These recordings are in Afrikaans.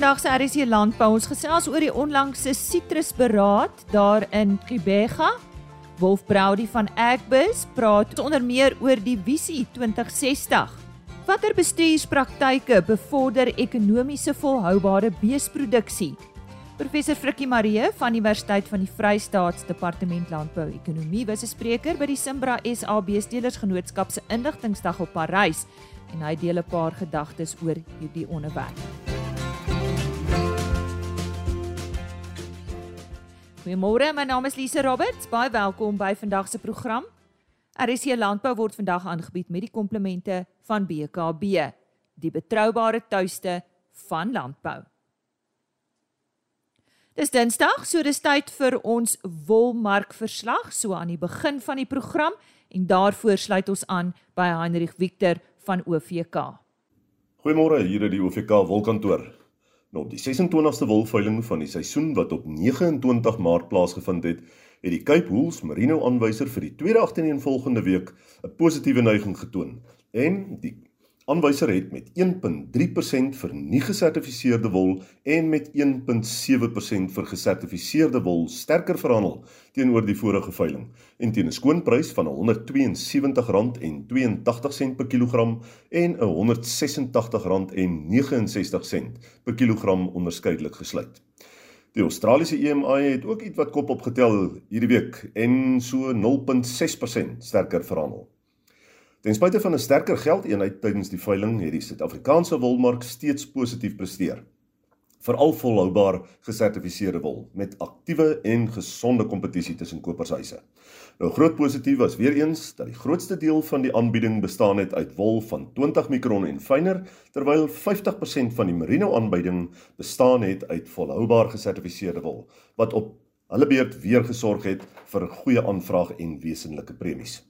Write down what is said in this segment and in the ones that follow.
vandag se RC Landbou ons gesels oor die onlangse sitrusberaad daar in Gqeberha. Wolf Browdy van Agbus praat onder meer oor die visie 2060. Watter bestuurspraktyke bevorder ekonomiese volhoubare beesproduksie? Professor Frikkie Marie van Universiteit van die Vrystaat Departement Landbou Ekonomie was 'n spreker by die Simbra SA Beestelersgenootskap se inligtingsdag op Parys en hy deel 'n paar gedagtes oor hierdie onderwerp. Goeiemôre, my naam is Lise Roberts. Baie welkom by vandag se program. RC Landbou word vandag aangebied met die komplemente van BKB, die betroubare tuiste van landbou. Dis Dinsdag, so dis tyd vir ons wolmarkverslag so aan die begin van die program en daarvoor sluit ons aan by Heinrich Victor van OVK. Goeiemôre, hier is die OVK wolkantoor. Nou, die 26ste wolveiling van die seisoen wat op 29 Maart plaasgevind het, het die Cape Wools Merino aanwyser vir die tweede agtereenvolgende week 'n positiewe neiging getoon en die aanwyser het met 1.3% vir nie gesertifiseerde wol en met 1.7% vir gesertifiseerde wol sterker verhandel teenoor die vorige veiling en teen 'n skoonprys van R172.82 per kilogram en R186.69 per kilogram onderskeidelik gesluit. Die Australiese EMI het ook iets wat kop opgetel hierdie week en so 0.6% sterker verhandel. Ten spyte van 'n sterker geldeenheid tydens die veiling het die Suid-Afrikaanse wolmark steeds positief presteer. Veral volhoubaar gesertifiseerde wol met aktiewe en gesonde kompetisie tussen kopershuise. Nou groot positief was weer eens dat die grootste deel van die aanbieding bestaan het uit wol van 20 mikron en fyner, terwyl 50% van die merino aanbieding bestaan het uit volhoubaar gesertifiseerde wol wat op hulle beurt weer gesorg het vir goeie aanvraag en wesenlike premies.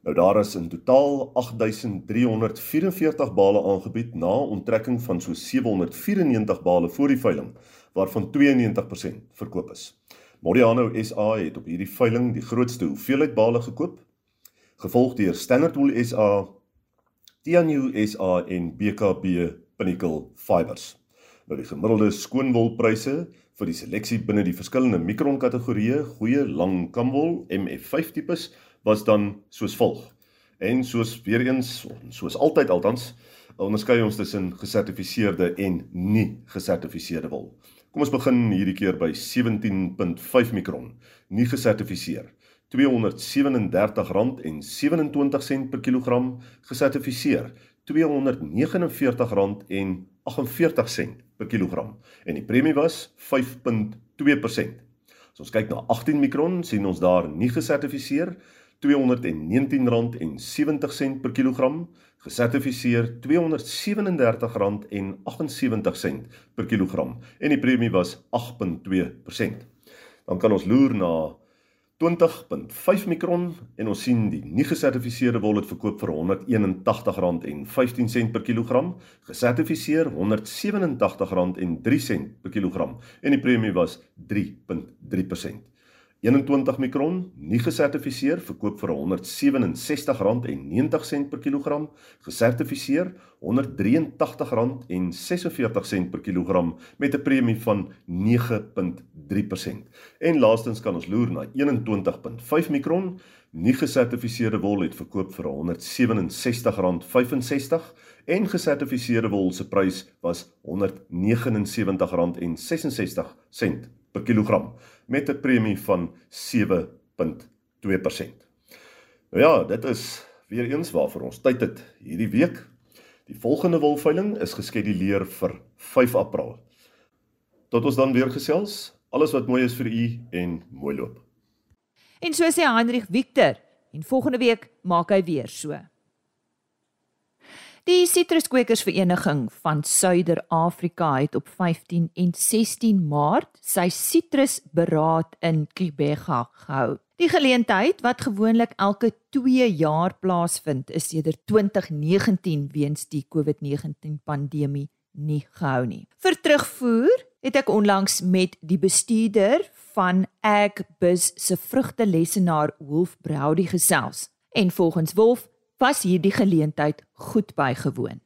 Nou daar is in totaal 8344 bale aangebied na onttrekking van so 794 bale voor die veiling waarvan 92% verkoop is. Modiano SA het op hierdie veiling die grootste hoeveelheid bale gekoop, gevolg deur Standard Wool SA, Tianyu SA en BKB Pinnacle Fibers. Nou die gemiddelde skoonwolpryse vir die seleksie binne die verskillende mikron kategorieë, goeie lang kamwol MF5 tipes was dan soos volg. En soos weer eens, soos altyd altans, onderskei ons tussen gesertifiseerde en nie gesertifiseerde wol. Kom ons begin hierdie keer by 17.5 mikron, nie gesertifiseer. R237.27 per kilogram gesertifiseer. R249.48 per kilogram en die premie was 5.2%. As ons kyk na 18 mikron, sien ons daar nie gesertifiseer R219.70 per kilogram, gesertifiseer R237.78 per kilogram en die premie was 8.2%. Dan kan ons loer na 20.5 mikron en ons sien die nie gesertifiseerde wol het verkoop vir R181.15 per kilogram, gesertifiseer R187.03 per kilogram en die premie was 3.3%. 21 mikron, nie gesertifiseer, verkoop vir R167.90 per kilogram, gesertifiseer R183.46 per kilogram met 'n premie van 9.3%. En laastens kan ons loer na 21.5 mikron, nie gesertifiseerde wol het verkoop vir R167.65 en gesertifiseerde wol se prys was R179.66 per kilogram met 'n premie van 7.2%. Nou ja, dit is weer eens waarvoor ons tyd het hierdie week. Die volgende wolveiling is geskeduleer vir 5 April. Tot ons dan weer gesels. Alles wat mooi is vir u en mooi loop. En so sê Heinrich Victor en volgende week maak hy weer so. Die Sitruskwekersvereniging van Suider-Afrika het op 15 en 16 Maart sy sitrusberaad in Kibega gehou. Die geleentheid wat gewoonlik elke 2 jaar plaasvind, is sedert 2019 weens die COVID-19 pandemie nie gehou nie. Vir terugvoer het ek onlangs met die bestuurder van Agbus se vrugtelesenaar Wolf Browdy gesels. En volgens Wolf was hierdie geleentheid goed bygewoon.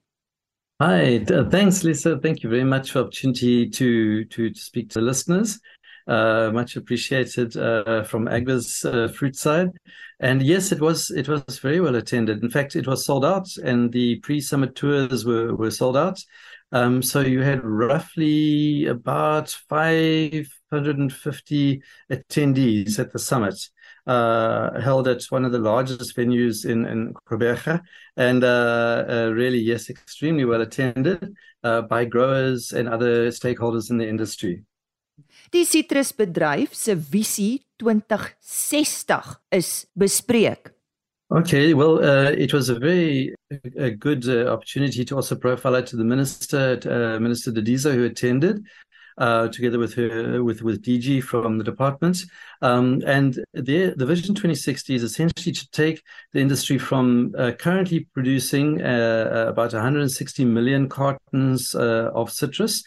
Hi, thanks, Lisa. Thank you very much for the opportunity to, to, to speak to listeners. Uh, much appreciated uh, from Agba's uh, fruit side. And yes, it was it was very well attended. In fact, it was sold out, and the pre-summit tours were were sold out. Um, so you had roughly about 550 attendees at the summit uh, held at one of the largest venues in, in Gqeberha, and uh, uh, really, yes, extremely well attended uh, by growers and other stakeholders in the industry. Die sitrusbedryf se visie 2060 is bespreek. Okay, well, uh, it was a very a good uh, opportunity to also profile it to the minister, uh, Minister Didiza, who attended, uh, together with her with with DG from the department. Um, and the the Vision 2060 is essentially to take the industry from uh, currently producing uh, uh about 160 million cartons uh, of citrus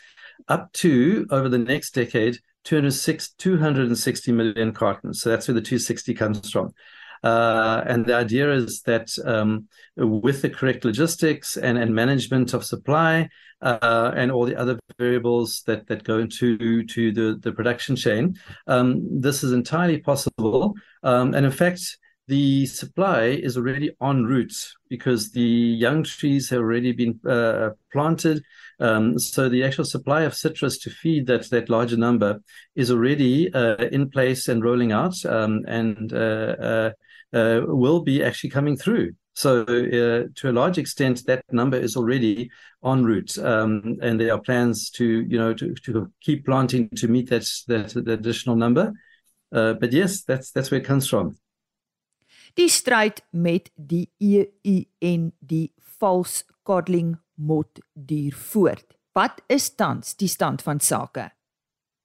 up to over the next decade 206 260 million cartons. So that's where the 260 comes from. Uh, and the idea is that um, with the correct logistics and, and management of supply uh, and all the other variables that, that go into to the, the production chain, um, this is entirely possible. Um, and in fact, the supply is already en route because the young trees have already been uh, planted. Um, so the actual supply of citrus to feed that that larger number is already uh, in place and rolling out. Um, and uh, uh will be actually coming through. So, uh, to a large extent, that number is already en route, um, and there are plans to, you know, to, to keep planting to meet that that, that additional number. Uh, but yes, that's that's where it comes from. Die stryd met die EU en die vals codling mot duur voort. Wat is tans die stand van sake?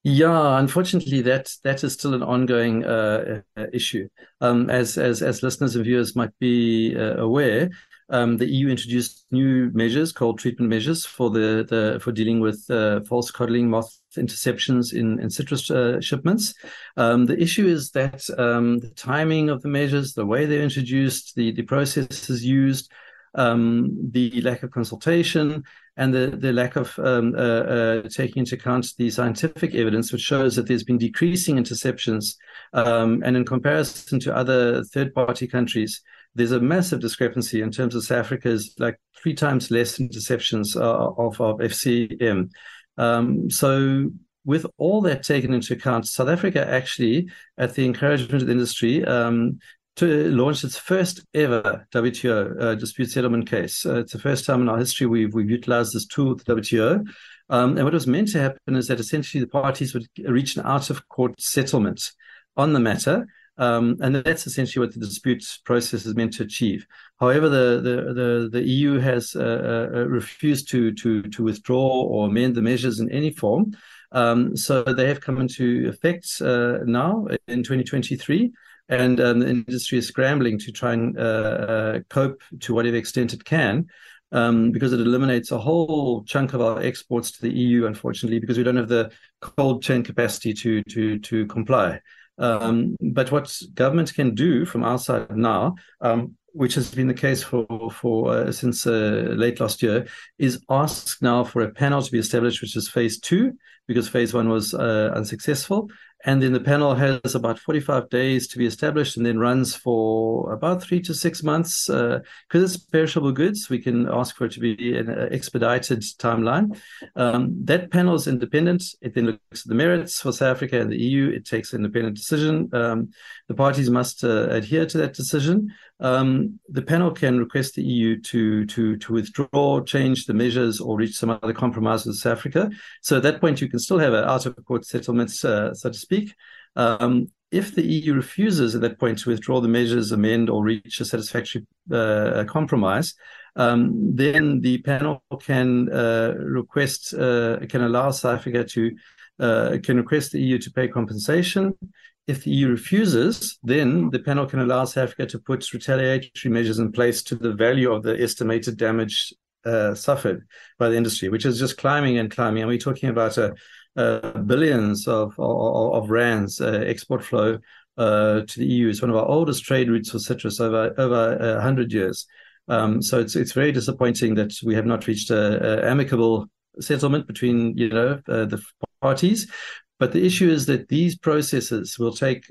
Yeah, unfortunately, that that is still an ongoing uh, uh, issue. Um, as as as listeners and viewers might be uh, aware, um, the EU introduced new measures called treatment measures for the, the for dealing with uh, false codling moth interceptions in in citrus uh, shipments. Um, the issue is that um, the timing of the measures, the way they're introduced, the the processes used um, the lack of consultation and the, the lack of um, uh, uh, taking into account the scientific evidence, which shows that there's been decreasing interceptions. Um, and in comparison to other third party countries, there's a massive discrepancy in terms of South Africa's like three times less interceptions uh, of, of FCM. Um, so with all that taken into account, South Africa actually, at the encouragement of the industry, um, to launch its first ever WTO uh, dispute settlement case. Uh, it's the first time in our history we've, we've utilized this tool with the WTO. Um, and what was meant to happen is that essentially the parties would reach an out of court settlement on the matter. Um, and that's essentially what the dispute process is meant to achieve. However, the the the, the EU has uh, uh, refused to to to withdraw or amend the measures in any form. Um, so they have come into effect uh, now in 2023 and um, the industry is scrambling to try and uh, uh, cope to whatever extent it can. Um, because it eliminates a whole chunk of our exports to the EU, unfortunately, because we don't have the cold chain capacity to to to comply. Um, but what government can do from our side now, um, which has been the case for for uh, since uh, late last year, is ask now for a panel to be established, which is phase two, because phase one was uh, unsuccessful, and then the panel has about 45 days to be established and then runs for about three to six months. Because uh, it's perishable goods, we can ask for it to be an expedited timeline. Um, that panel is independent. It then looks at the merits for South Africa and the EU. It takes an independent decision. Um, the parties must uh, adhere to that decision. Um, the panel can request the EU to, to, to withdraw, change the measures, or reach some other compromise with South Africa. So at that point, you can still have an out of court settlement, uh, so to speak. Um, if the EU refuses at that point to withdraw the measures, amend, or reach a satisfactory uh, compromise, um, then the panel can uh, request, uh, can allow South Africa to, uh, can request the EU to pay compensation. If the EU refuses, then the panel can allow South Africa to put retaliatory measures in place to the value of the estimated damage uh, suffered by the industry, which is just climbing and climbing. And we're talking about a uh, billions of, of, of rands uh, export flow uh, to the EU. It's one of our oldest trade routes for citrus over over hundred years. Um, so it's it's very disappointing that we have not reached a, a amicable settlement between you know uh, the parties. But the issue is that these processes will take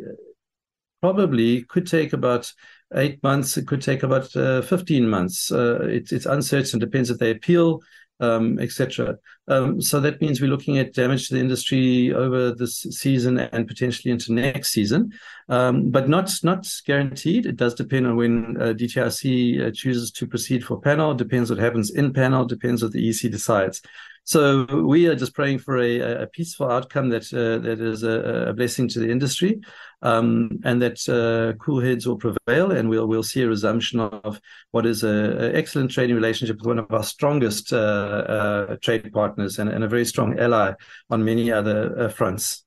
probably could take about eight months. It could take about uh, 15 months. Uh, it, it's uncertain. Depends if they appeal um, etc. Um, so that means we're looking at damage to the industry over this season and potentially into next season, um, but not not guaranteed. It does depend on when uh, DTRC uh, chooses to proceed for panel. Depends what happens in panel. Depends what the EC decides. So we are just praying for a, a peaceful outcome that uh, that is a, a, blessing to the industry, um, and that uh, cool heads will prevail, and we'll we'll see a resumption of what is an excellent trading relationship with one of our strongest uh, uh, trade partners and, and, a very strong ally on many other uh, fronts.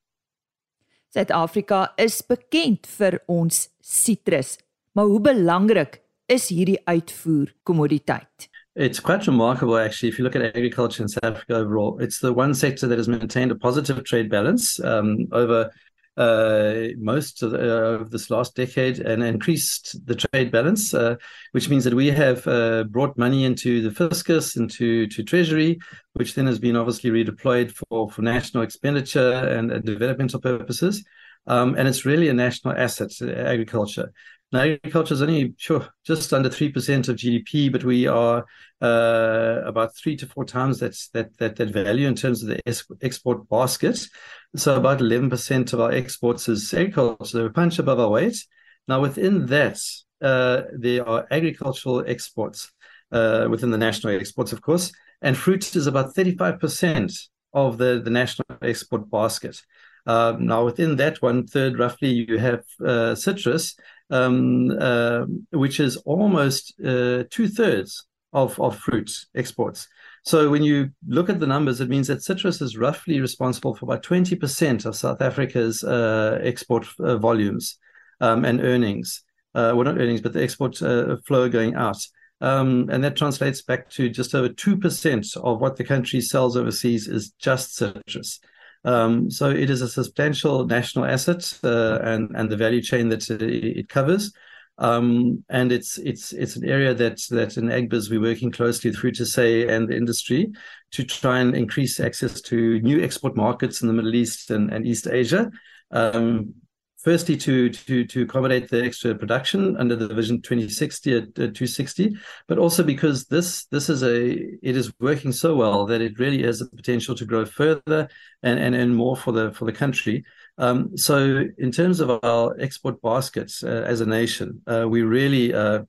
Suid-Afrika is bekend vir ons sitrus, maar hoe belangrik is hierdie uitvoer kommoditeit? It's quite remarkable, actually, if you look at agriculture in South Africa overall. It's the one sector that has maintained a positive trade balance um, over uh, most of, the, uh, this last decade and increased the trade balance, uh, which means that we have uh, brought money into the fiscus, into to treasury, which then has been obviously redeployed for, for national expenditure and, and developmental purposes. Um, and it's really a national asset, uh, agriculture. Agriculture is only sure just under three percent of GDP, but we are uh, about three to four times that's that that that value in terms of the es- export basket. So about eleven percent of our exports is agriculture. So we're punch above our weight. Now, within that, uh, there are agricultural exports uh, within the national exports, of course, and fruit is about thirty-five percent of the the national export basket. Uh, now, within that one third, roughly, you have uh, citrus, um, uh, which is almost uh, two thirds of, of fruit exports. So when you look at the numbers, it means that citrus is roughly responsible for about 20% of South Africa's uh, export uh, volumes um, and earnings. Uh, well, not earnings, but the export uh, flow going out. Um, and that translates back to just over 2% of what the country sells overseas is just citrus. Um, so it is a substantial national asset uh, and and the value chain that it covers. Um, and it's it's it's an area that that in Agbiz we're working closely through Fruit2Say and the industry to try and increase access to new export markets in the Middle East and, and East Asia. Um, firstly to to to accommodate the extra production under the Vision 2060 at, at 260, but also because this this is a it is working so well that it really has the potential to grow further and and, more for the for the country. Um, so in terms of our export baskets uh, as a nation, uh, we really uh,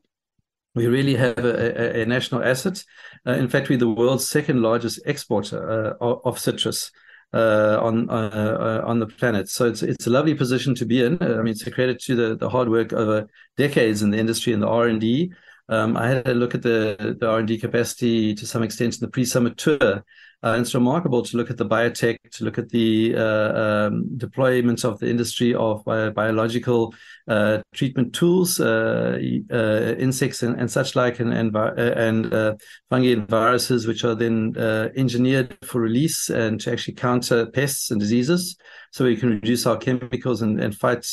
we really have a, a, a national asset. Uh, in fact, we're the world's second largest exporter uh, of citrus uh, on uh, uh, on the planet. So it's it's a lovely position to be in. I mean, it's a credit to the the hard work over decades in the industry and the R and D. Um, I had a look at the the R and D capacity to some extent in the pre-summit tour, uh, it's remarkable to look at the biotech, to look at the uh, um, deployment of the industry of bio- biological uh, treatment tools, uh, uh, insects and, and, such like, and and, uh, and fungi and viruses, which are then engineered for release and to actually counter pests and diseases, so we can reduce our chemicals and, and fight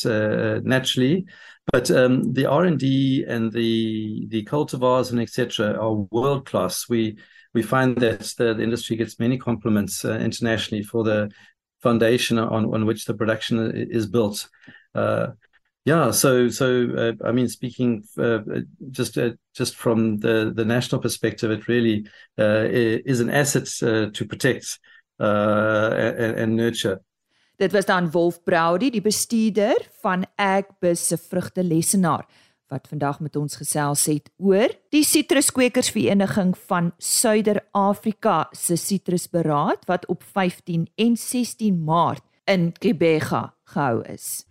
naturally. But um, the R and D and the the cultivars and etc. are world class. We we find that the, the industry gets many compliments uh, internationally for the foundation on, on which the production is built. Uh, yeah, so so uh, I mean, speaking uh, just uh, just from the the national perspective, it really uh, is an asset to protect and, and nurture. Dit was dan Wolf Browdy, die bestuurder van Agbus se vrugtelesenaar wat vandag met ons gesels het oor die sitruskwekersvereniging van Suider-Afrika se sitrusberaad wat op 15 en 16 Maart in Kebega gehou is.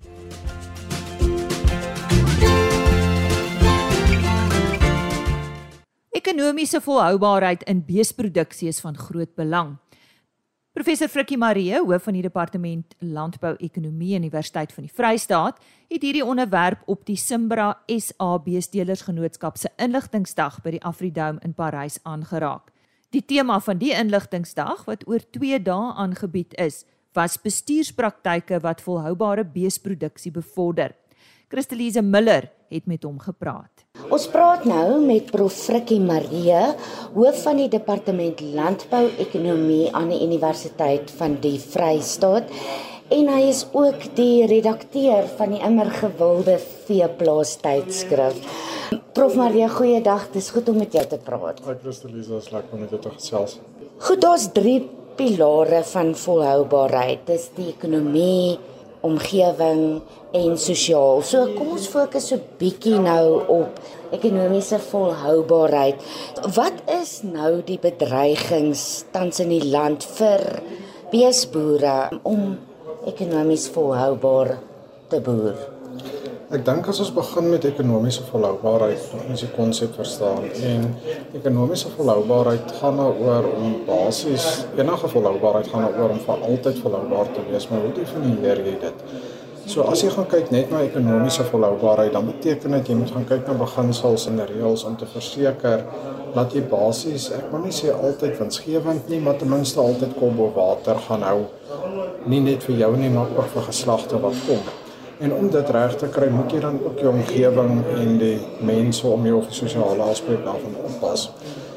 Ekonomiese volhoubaarheid in beesproduksie is van groot belang. Professor Frikkie Marie, hoof van die departement Landbou-ekonomie Universiteit van die Vrystaat, het hierdie onderwerp op die Simbra SA Beestelersgenootskap se inligtingsdag by die Afridome in Parys aangeraak. Die tema van die inligtingsdag wat oor 2 dae aangebied is, was bestuurspraktyke wat volhoubare beesproduksie bevorder. Christelise Miller het met hom gepraat. Ons praat nou met Prof Frikkie Marie, hoof van die departement Landbou Ekonomie aan die Universiteit van die Vrystaat en hy is ook die redakteur van die immer gewilde veeplaas tydskrif. Prof Marie, goeiedag. Dis goed om met jou te praat. Hi Christelisa, is lekker om met jou te gesels. Goed, daar's 3 pilare van volhoubaarheid. Dis die ekonomie, omgewing en sosiaal. So kom ons fokus so bietjie nou op ekonomiese volhoubaarheid. Wat is nou die bedreigings tans in die land vir beesboere om ekonomies volhoubaar te boer? Ek dink as ons begin met ekonomiese volhoubaarheid, moet ons die konsep verstaan. En ekonomiese volhoubaarheid gaan daaroor om basies enige volhoubaarheid gaan daaroor om vir altyd volhoubaar te wees, maar hoe definieer jy dit? So as jy gaan kyk net na ekonomiese volhoubaarheid, dan beteken dit jy moet gaan kyk na beginsels en reëls om te verseker dat jy basies, ek wil nie sê altyd winsgewend nie, maar ten minste altyd kom bo water gaan hou. Nie net vir jou nie, maar ook vir geslagte wat kom. En om dit reg te kry, moet jy dan ook jou omgewing en die mense om jou sosiale aspek daarvan oppas.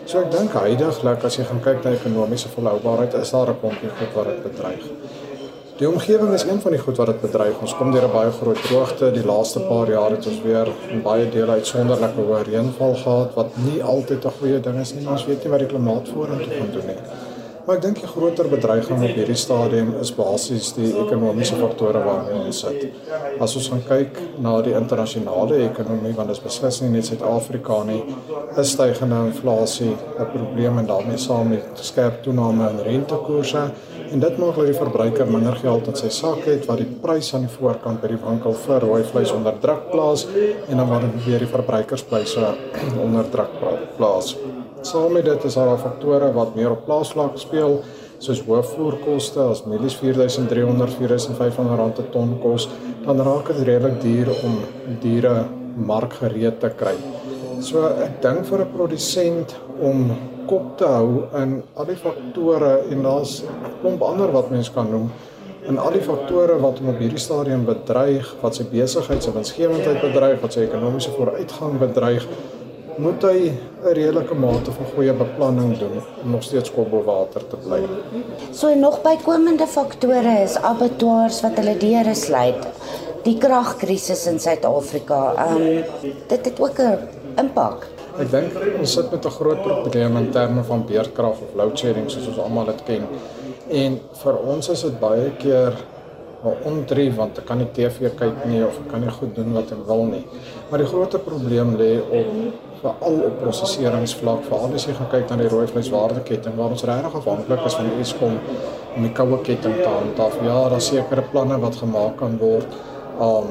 So ek dink heidaglik as jy gaan kyk na ekonomiese volhoubaarheid, is daar 'n klompie goed wat dit bedreig. Die omgewing is een van die goed wat dit bedreig. Ons kom deur 'n baie groot droogte. Die laaste paar jaar het ons weer in baie dele uitsonderlike hoë reënval gehad wat nie altyd 'n goeie ding is nie. Ons weet nie wat die klimaat vorentoe gaan doen nie. Maar ek dink die groter bedreiging op hierdie stadium is basies die ekonomiese faktore waarmee ons sit. As ons gaan kyk na die internasionale ekonomie, want dit is beslis nie net Suid-Afrika nie, is stygende inflasie 'n probleem en daarmee saam met skerp toename in rentekoerse en dit maak dat die verbruiker minder geld in sy sak het wat die prys aan die voorkant by die winkel vir rooi vleis onder druk plaas en dan word dit weer die verbruikerspryse onder druk plaas. Saam met dit is daar faktore wat meer op plaasvlak speel, soos hoë voerkoste, as mielies 4300 4500 rand per ton kos, dan raak dit redelik duur om diere markgereed te kry. So ek dink vir 'n produsent om kop te hou in al die faktore en daar's 'n klomp ander wat mens kan noem en al die faktore wat hom op hierdie stadium bedreig, wat sy besigheid se winsgewendheid bedreig, wat sy ekonomiese vooruitgang bedreig, moet hy 'n redelike mate van goeie beplanning doen om nog steeds kop bo water te bly. So nog bykomende faktore is abattoirs wat hulle deure sluit. Die kragkrisis in Suid-Afrika, ehm um, dit het ook 'n impak. Ek dink ons sit met 'n groot probleem in terme van beerdkrag of load shedding soos ons almal dit ken. En vir ons is dit baie keer maar ondrie want ek kan nie TV kyk nie of ek kan nie goed doen wat ek wil nie. Maar die groot probleem lê op veral op proseseringsvlak, veral as jy gaan kyk na die rooi vleiswaardeketting waar ons regtig afhanklik is van Eskom om die koue ketting te handhaaf. Ja, daar sekerre planne wat gemaak kan word. Um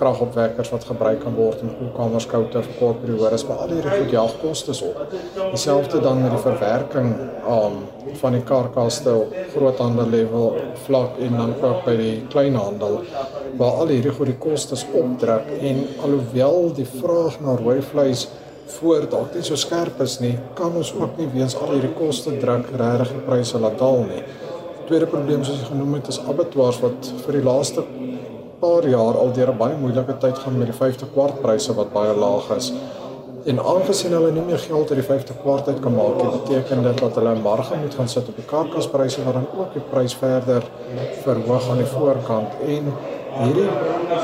kragopwekkers wat gebruik kan word in koelkamers koud te verkort periodes, maar al hierdie goed jaag kostes op. Dieselfde dan met die verwerking um van die karkaste op groothandel level vlak en dan ook by die kleinhandel waar al hierdie goed die kostes opdruk en alhoewel die vraag na rooi vleis voor dalk nie so skerp is nie, kan ons ook nie weens al hierdie koste druk regtig die pryse laat daal nie. Tweede probleem soos jy genoem het is abattoirs wat vir die laaste paar jaar al deur 'n baie moeilike tyd gaan met die 5de kwart pryse wat baie laag is. En aangesien hulle nie meer geld uit die 5de kwart uit kan maak nie, beteken dit dat hulle 'n marge moet gaan sit op die karkaspryse wat dan ook die prys verder verhoog aan die voorkant en hierdie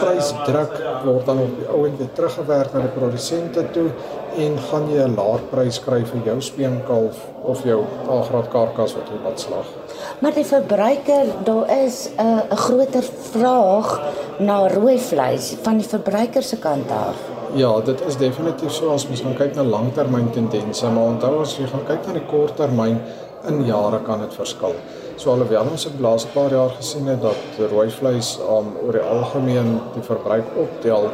prysdruk word dan op die ou end weer teruggewerk na die produsente toe en gaan jy 'n laer prys kry vir jou speenkalf of jou A-graad karkas wat jy wat slag. Maar die verbruiker, daar is 'n uh, 'n groter vraag na rooi vleis van die verbruiker se kant af. Ja, dit is definitief so as mens kyk na langtermyn tendense, maar onthou as jy gaan kyk na die korttermyn in jare kan dit verskil. So alhoewel ons in die laaste paar jaar gesien het dat rooi vleis um, oor die algemeen die verbruik optel,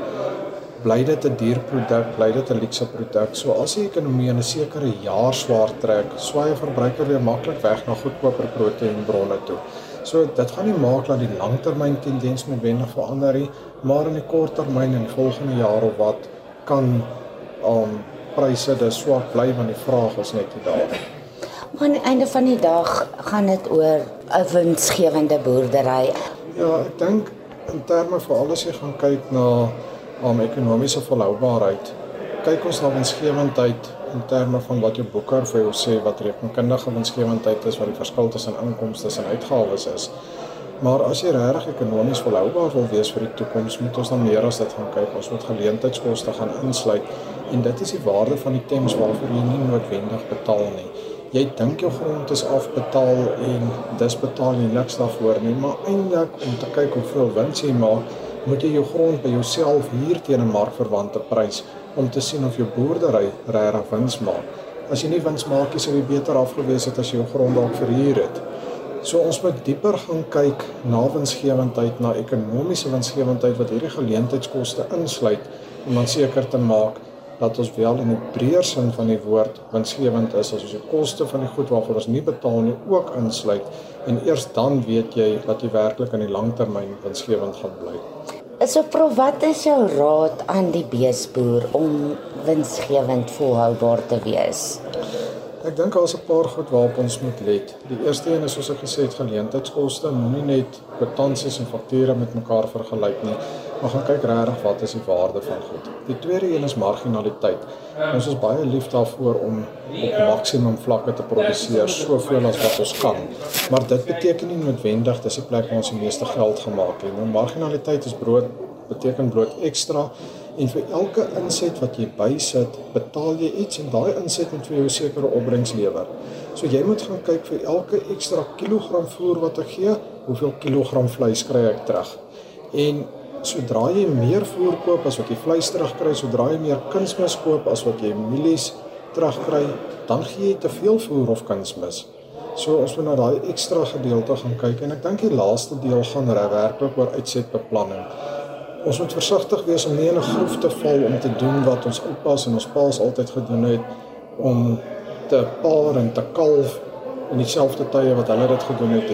bly dit 'n duur produk, bly dit 'n luukse produk. So as die ekonomie in 'n sekere jaar swaar trek, swaai verbruiker weer maklik weg na goedkoper proteïenbronne toe. So dit gaan nie maak dat die langtermyn tendens noodwendig verander nie, maar in die korttermyn en volgende jaar of wat kan um pryse dus swak bly want die vraag is net nie daar nie. Maar aan die einde van die dag gaan dit oor 'n winsgewende boerdery. Ja, ek dink in terme van alles jy gaan kyk na om ekonomiese volhoubaarheid, kyk ons na winsgewendheid in terme van wat jou boeker vir jou sê wat rekenkundige winsgewendheid is wat die verskil tussen inkomste en uitgawes is. Maar as jy regtig ekonomies volhoubaar wil wees vir die toekoms, moet ons dan meer as dit gaan kyk. Ons moet geleentheidskoste gaan insluit en dit is die waarde van die TEMS waarvoor jy nie noodwendig betaal nie. Jy dink jou grond is afbetaal en dis betaal jy niks daarvoor nie, maar eintlik om te kyk hoeveel wins jy maak, moet jy jou grond by jouself huur teen 'n markverwante prys om te sien of jou boerdery regtig wins maak. As jy nie wins maak nie, sou jy beter afgewees het as jy jou grond dalk verhuur het. So ons moet dieper gaan kyk na winsgewendheid, na ekonomiese winsgewendheid wat hierdie geleentheidskoste insluit om dan seker te maak dat ons wel in 'n breër sin van die woord winsgewend is as ons die koste van die goed waarvoor ons nie betaal nie ook insluit en eers dan weet jy dat jy werklik aan die langtermyn winsgewend gaan bly. So prof wat is jou raad aan die beesboer om winsgewend volhoubaar te wees? Ek dink daar's 'n paar goed waarop ons moet let. Die eerste een is soos ek gesê het, geleentheidskoste. Moenie net kwitansies en fakture met mekaar vergelyk nie, maar gaan kyk regtig wat is die waarde van goed. Die tweede een is marginaliteit. Ons is baie lief daarvoor om op maksimum vlakke te produseer, soveel as wat ons kan. Maar dit beteken nie noodwendig dis die plek waar ons die meeste geld gemaak het. Nou marginaliteit is brood beteken brood ekstra en vir elke inset wat jy bysit, betaal jy iets en daai inset moet vir jou sekere opbrengs lewer. So jy moet gaan kyk vir elke ekstra kilogram voer wat ek gee, hoeveel kilogram vleis kry ek terug. En sodra jy meer voer koop as wat jy vleis terugkry, sodra jy meer kunsmis koop as wat jy mielies terugkry, dan gee jy te veel voer of kunsmis. So ons moet na daai ekstra gedeelte gaan kyk en ek dink die laaste deel gaan werklik oor uitsetbeplanning. Ons moet versigtig wees om nie in 'n groef te val om te doen wat ons oupas en ons paas altyd gedoen het om te paar en te kalf in dieselfde tye wat hulle dit gedoen het.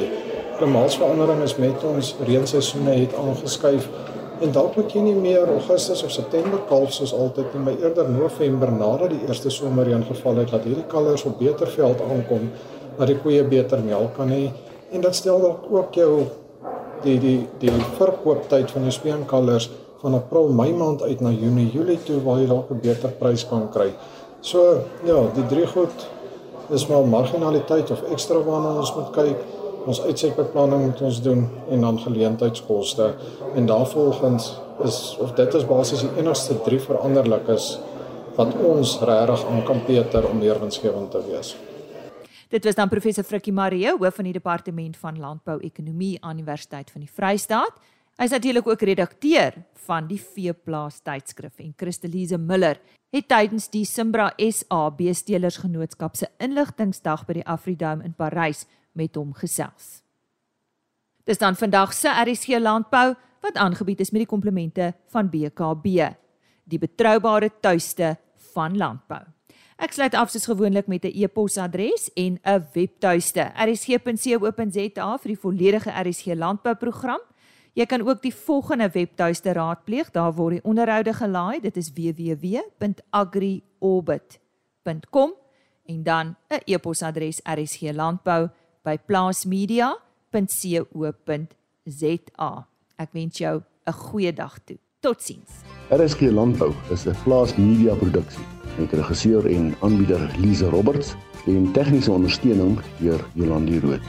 Klimaatsverandering is met ons reenseisoene het aangeskuif en dalk moet jy nie meer Augustus of September kalf soos altyd nie, maar eerder November nadat die eerste somerreën geval het dat hierdie kalvers op beter veld aankom, dat die koeie beter melk kan hê en dit stel dalk ook jou die die die verkooptyd van die speenkalvers van April, Mei maand uit na Junie, Julie toe waar jy dalk 'n beter prys kan kry. So ja, die drie goed is maar marginaliteit of ekstra waarna ons moet kyk. Ons uitsetbeplanning moet ons doen en dan geleentheidskoste en daarvolgens is of dit is basies die enigste drie veranderlikes wat ons regtig aan kan peter om meer winsgewend te wees. Dit was dan professor Frikkie Marie, hoof van die departement van landbou-ekonomie aan Universiteit van die Vrystaat. Hy is natuurlik ook redakteur van die Veeplaas tydskrif en Christelise Miller het tydens die Simbra SA Beestelersgenootskap se inligtingsdag by die Afridome in Parys met hom gesels. Dis dan vandag se RSG landbou wat aangebied is met die komplemente van BKB, die betroubare tuiste van landbou. Ek sluit af soos gewoonlik met 'n e-posadres en 'n webtuiste: rsg.co.za vir die volledige RSG landbouprogram. Jy kan ook die volgende webtuiste raadpleeg. Daar word die onderhoude gelaai. Dit is www.agriorbit.com en dan 'n e-posadres rsglandbou@plaasmedia.co.za. Ek wens jou 'n goeie dag toe. Totsiens. RSG Landbou is 'n Plaas Media produksie met regisseur en aanbieder Lize Roberts en tegniese ondersteuning deur Jolandi Rooi.